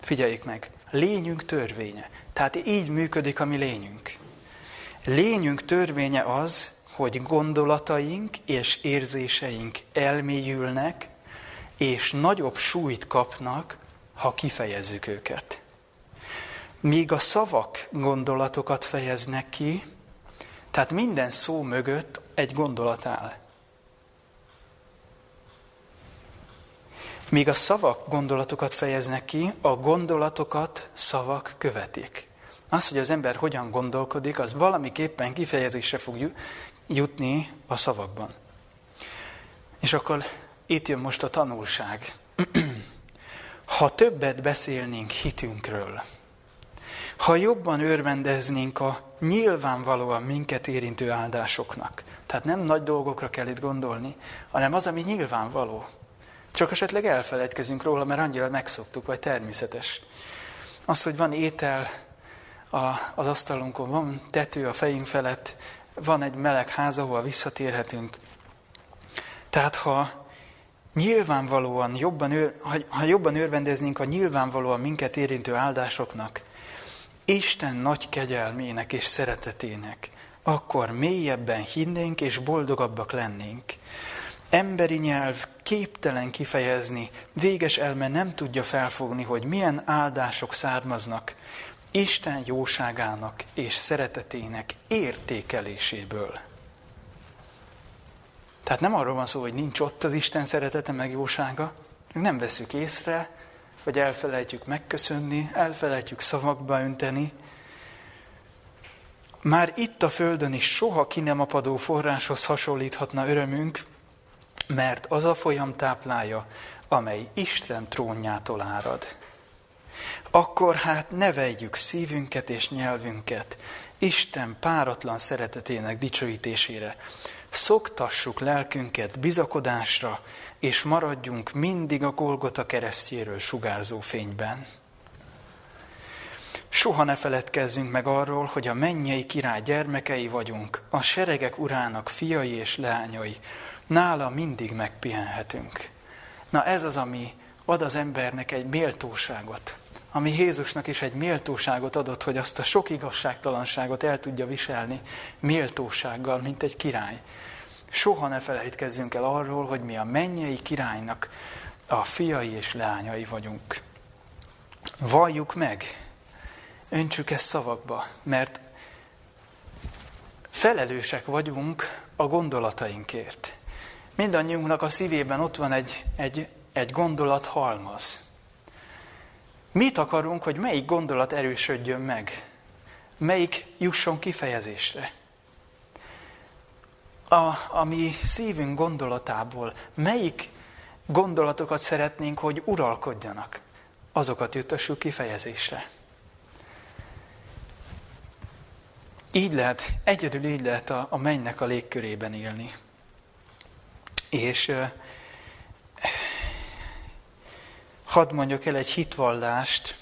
Figyeljék meg, lényünk törvénye. Tehát így működik a mi lényünk. Lényünk törvénye az, hogy gondolataink és érzéseink elmélyülnek, és nagyobb súlyt kapnak, ha kifejezzük őket. Míg a szavak gondolatokat fejeznek ki, tehát minden szó mögött egy gondolat áll. Míg a szavak gondolatokat fejeznek ki, a gondolatokat szavak követik. Az, hogy az ember hogyan gondolkodik, az valamiképpen kifejezésre fog jutni a szavakban. És akkor itt jön most a tanulság. ha többet beszélnénk hitünkről, ha jobban örvendeznénk a nyilvánvalóan minket érintő áldásoknak, tehát nem nagy dolgokra kell itt gondolni, hanem az, ami nyilvánvaló. Csak esetleg elfeledkezünk róla, mert annyira megszoktuk, vagy természetes. Az, hogy van étel a, az asztalunkon, van tető a fejünk felett, van egy meleg ház, ahol visszatérhetünk. Tehát ha nyilvánvalóan jobban, ha, ha jobban örvendeznénk a nyilvánvalóan minket érintő áldásoknak, Isten nagy kegyelmének és szeretetének, akkor mélyebben hinnénk és boldogabbak lennénk. Emberi nyelv képtelen kifejezni, véges elme nem tudja felfogni, hogy milyen áldások származnak Isten jóságának és szeretetének értékeléséből. Tehát nem arról van szó, hogy nincs ott az Isten szeretete meg jósága, nem veszük észre, vagy elfelejtjük megköszönni, elfelejtjük szavakba önteni. Már itt a Földön is soha ki nem apadó forráshoz hasonlíthatna örömünk, mert az a folyam táplája, amely Isten trónjától árad. Akkor hát neveljük szívünket és nyelvünket Isten páratlan szeretetének dicsőítésére. Szoktassuk lelkünket bizakodásra, és maradjunk mindig a Golgota keresztjéről sugárzó fényben. Soha ne feledkezzünk meg arról, hogy a mennyei király gyermekei vagyunk, a seregek urának fiai és leányai. Nála mindig megpihenhetünk. Na ez az, ami ad az embernek egy méltóságot, ami Jézusnak is egy méltóságot adott, hogy azt a sok igazságtalanságot el tudja viselni méltósággal, mint egy király. Soha ne felejtkezzünk el arról, hogy mi a mennyei királynak a fiai és leányai vagyunk. Valljuk meg, öntsük ezt szavakba, mert felelősek vagyunk a gondolatainkért. Mindannyiunknak a szívében ott van egy, egy, egy gondolat halmaz. Mit akarunk, hogy melyik gondolat erősödjön meg? Melyik jusson kifejezésre? A, a mi szívünk gondolatából melyik gondolatokat szeretnénk, hogy uralkodjanak? Azokat jutassuk kifejezésre. Így lehet, egyedül így lehet a, a mennynek a légkörében élni. És hadd mondjak el egy hitvallást.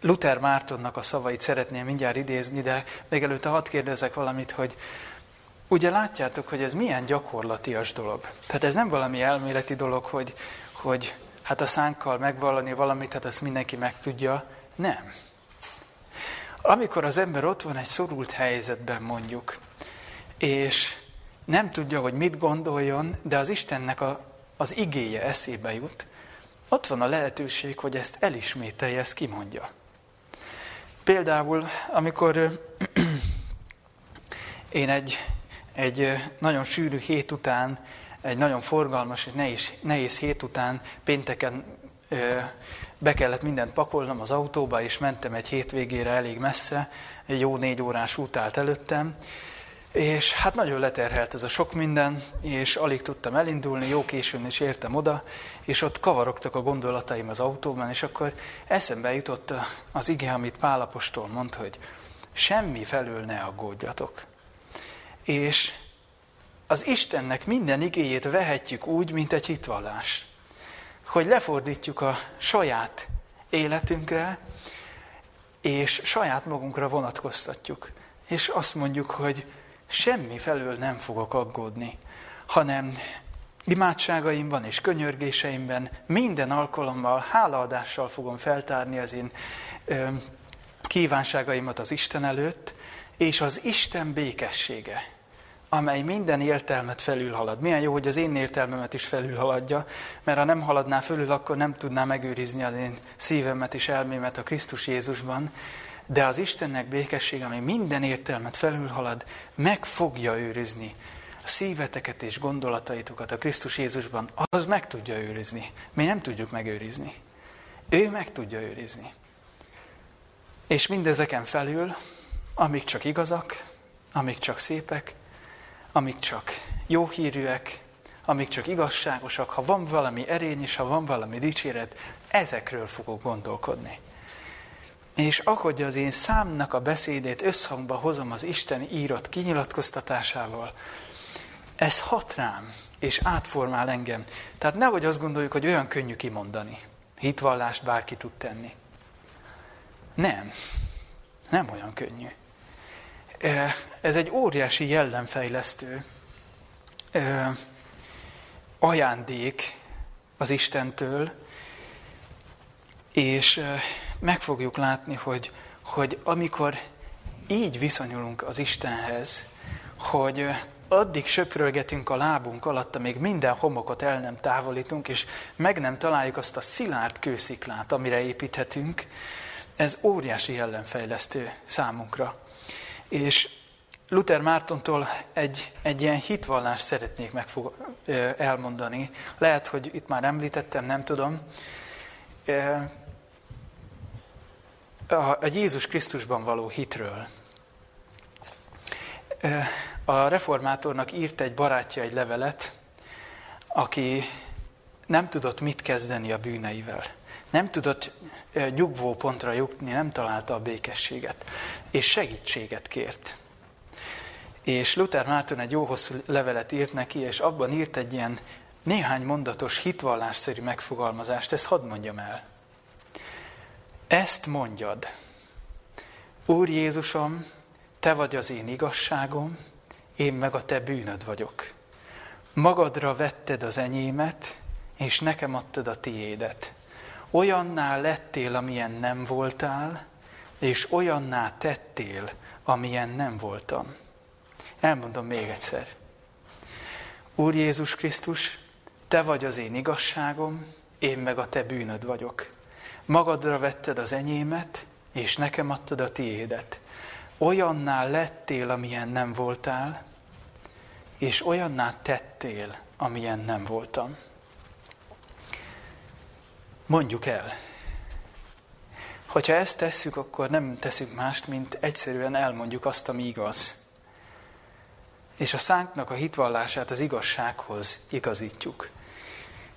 Luther Mártonnak a szavait szeretném mindjárt idézni, de még előtte hadd kérdezek valamit, hogy ugye látjátok, hogy ez milyen gyakorlatias dolog. Tehát ez nem valami elméleti dolog, hogy, hogy hát a szánkkal megvallani valamit, hát azt mindenki megtudja. Nem. Amikor az ember ott van egy szorult helyzetben mondjuk, és nem tudja, hogy mit gondoljon, de az Istennek a, az igéje eszébe jut, ott van a lehetőség, hogy ezt elismételje, ezt kimondja. Például, amikor én egy, egy nagyon sűrű hét után, egy nagyon forgalmas és nehéz, nehéz hét után pénteken be kellett mindent pakolnom az autóba, és mentem egy hétvégére elég messze, egy jó négy órás út állt előttem, és hát nagyon leterhelt ez a sok minden, és alig tudtam elindulni, jó későn is értem oda, és ott kavarogtak a gondolataim az autóban, és akkor eszembe jutott az ige, amit Pálapostól mond, hogy semmi felől ne aggódjatok. És az Istennek minden igéjét vehetjük úgy, mint egy hitvallás. Hogy lefordítjuk a saját életünkre, és saját magunkra vonatkoztatjuk. És azt mondjuk, hogy semmi felől nem fogok aggódni, hanem imádságaimban és könyörgéseimben minden alkalommal hálaadással fogom feltárni az én ö, kívánságaimat az Isten előtt, és az Isten békessége, amely minden értelmet felülhalad. Milyen jó, hogy az én értelmemet is felülhaladja, mert ha nem haladná fölül, akkor nem tudná megőrizni az én szívemet és elmémet a Krisztus Jézusban, de az Istennek békesség, ami minden értelmet felülhalad, meg fogja őrizni a szíveteket és gondolataitokat a Krisztus Jézusban, az meg tudja őrizni. Mi nem tudjuk megőrizni. Ő meg tudja őrizni. És mindezeken felül, amik csak igazak, amik csak szépek, amik csak jó hírűek, amik csak igazságosak, ha van valami erény és ha van valami dicséret, ezekről fogok gondolkodni. És ahogy az én számnak a beszédét összhangba hozom az Isten írott kinyilatkoztatásával, ez hat rám, és átformál engem. Tehát nehogy azt gondoljuk, hogy olyan könnyű kimondani. Hitvallást bárki tud tenni. Nem. Nem olyan könnyű. Ez egy óriási jellemfejlesztő ajándék az Istentől, És meg fogjuk látni, hogy, hogy amikor így viszonyulunk az Istenhez, hogy addig söprölgetünk a lábunk alatt, amíg minden homokot el nem távolítunk, és meg nem találjuk azt a szilárd kősziklát, amire építhetünk, ez óriási ellenfejlesztő számunkra. És Luther Mártontól egy, egy ilyen hitvallást szeretnék megfog, elmondani. Lehet, hogy itt már említettem, nem tudom. A Jézus Krisztusban való hitről. A reformátornak írt egy barátja egy levelet, aki nem tudott mit kezdeni a bűneivel. Nem tudott nyugvó pontra jutni, nem találta a békességet. És segítséget kért. És Luther Márton egy jó hosszú levelet írt neki, és abban írt egy ilyen néhány mondatos hitvallásszerű megfogalmazást, ezt hadd mondjam el. Ezt mondjad, Úr Jézusom, Te vagy az én igazságom, én meg a Te bűnöd vagyok. Magadra vetted az enyémet, és nekem adtad a tiédet. Olyanná lettél, amilyen nem voltál, és olyanná tettél, amilyen nem voltam. Elmondom még egyszer. Úr Jézus Krisztus, Te vagy az én igazságom, én meg a Te bűnöd vagyok. Magadra vetted az enyémet, és nekem adtad a tiédet. Olyanná lettél, amilyen nem voltál, és olyanná tettél, amilyen nem voltam. Mondjuk el. Hogyha ezt tesszük, akkor nem teszünk mást, mint egyszerűen elmondjuk azt, ami igaz. És a szánknak a hitvallását az igazsághoz igazítjuk.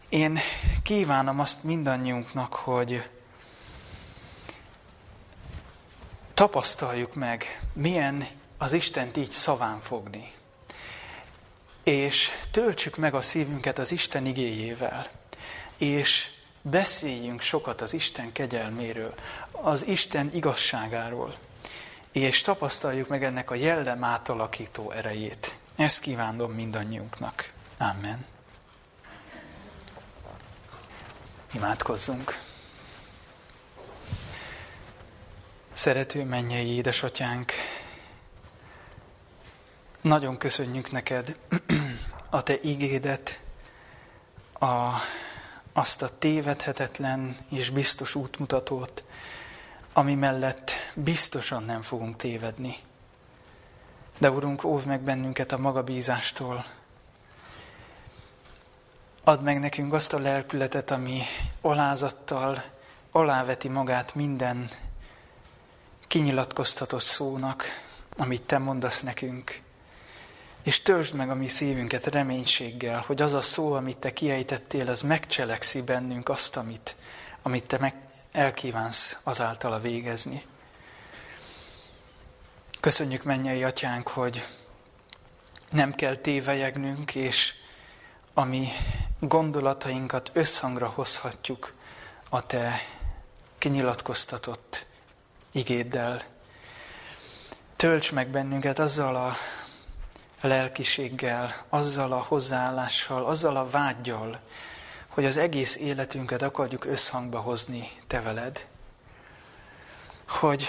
Én kívánom azt mindannyiunknak, hogy tapasztaljuk meg, milyen az Istent így szaván fogni. És töltsük meg a szívünket az Isten igéjével. És beszéljünk sokat az Isten kegyelméről, az Isten igazságáról. És tapasztaljuk meg ennek a jellem átalakító erejét. Ezt kívánom mindannyiunknak. Amen. Imádkozzunk. Szerető mennyei édesatyánk, nagyon köszönjük neked a te igédet, a, azt a tévedhetetlen és biztos útmutatót, ami mellett biztosan nem fogunk tévedni. De Urunk, óv meg bennünket a magabízástól. Add meg nekünk azt a lelkületet, ami alázattal aláveti magát minden kinyilatkoztatott szónak, amit Te mondasz nekünk. És törzsd meg a mi szívünket reménységgel, hogy az a szó, amit Te kiejtettél, az megcselekszi bennünk azt, amit, amit Te meg elkívánsz azáltal végezni. Köszönjük, mennyei atyánk, hogy nem kell tévejegnünk, és ami gondolatainkat összhangra hozhatjuk a Te kinyilatkoztatott igéddel. Tölts meg bennünket azzal a lelkiséggel, azzal a hozzáállással, azzal a vágyjal, hogy az egész életünket akarjuk összhangba hozni Te veled. Hogy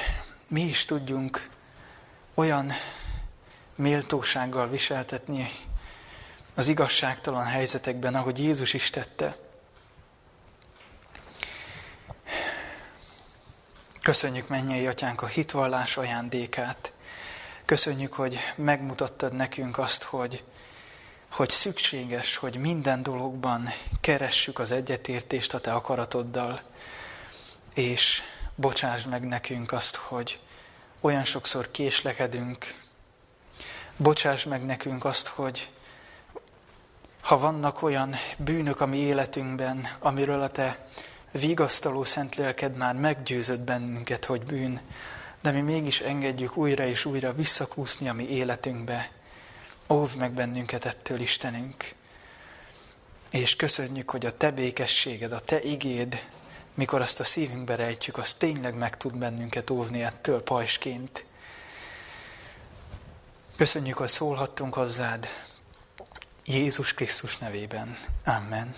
mi is tudjunk olyan méltósággal viseltetni az igazságtalan helyzetekben, ahogy Jézus is tette. Köszönjük mennyei atyánk a hitvallás ajándékát. Köszönjük, hogy megmutattad nekünk azt, hogy, hogy szükséges, hogy minden dologban keressük az egyetértést a te akaratoddal, és bocsásd meg nekünk azt, hogy olyan sokszor késlekedünk. Bocsáss meg nekünk azt, hogy ha vannak olyan bűnök a mi életünkben, amiről a te vigasztaló szent lelked már meggyőzött bennünket, hogy bűn, de mi mégis engedjük újra és újra visszakúszni a mi életünkbe. Óvd meg bennünket ettől, Istenünk. És köszönjük, hogy a Te békességed, a Te igéd, mikor azt a szívünkbe rejtjük, az tényleg meg tud bennünket óvni ettől pajsként. Köszönjük, hogy szólhattunk hozzád. Jézus Krisztus nevében. Amen.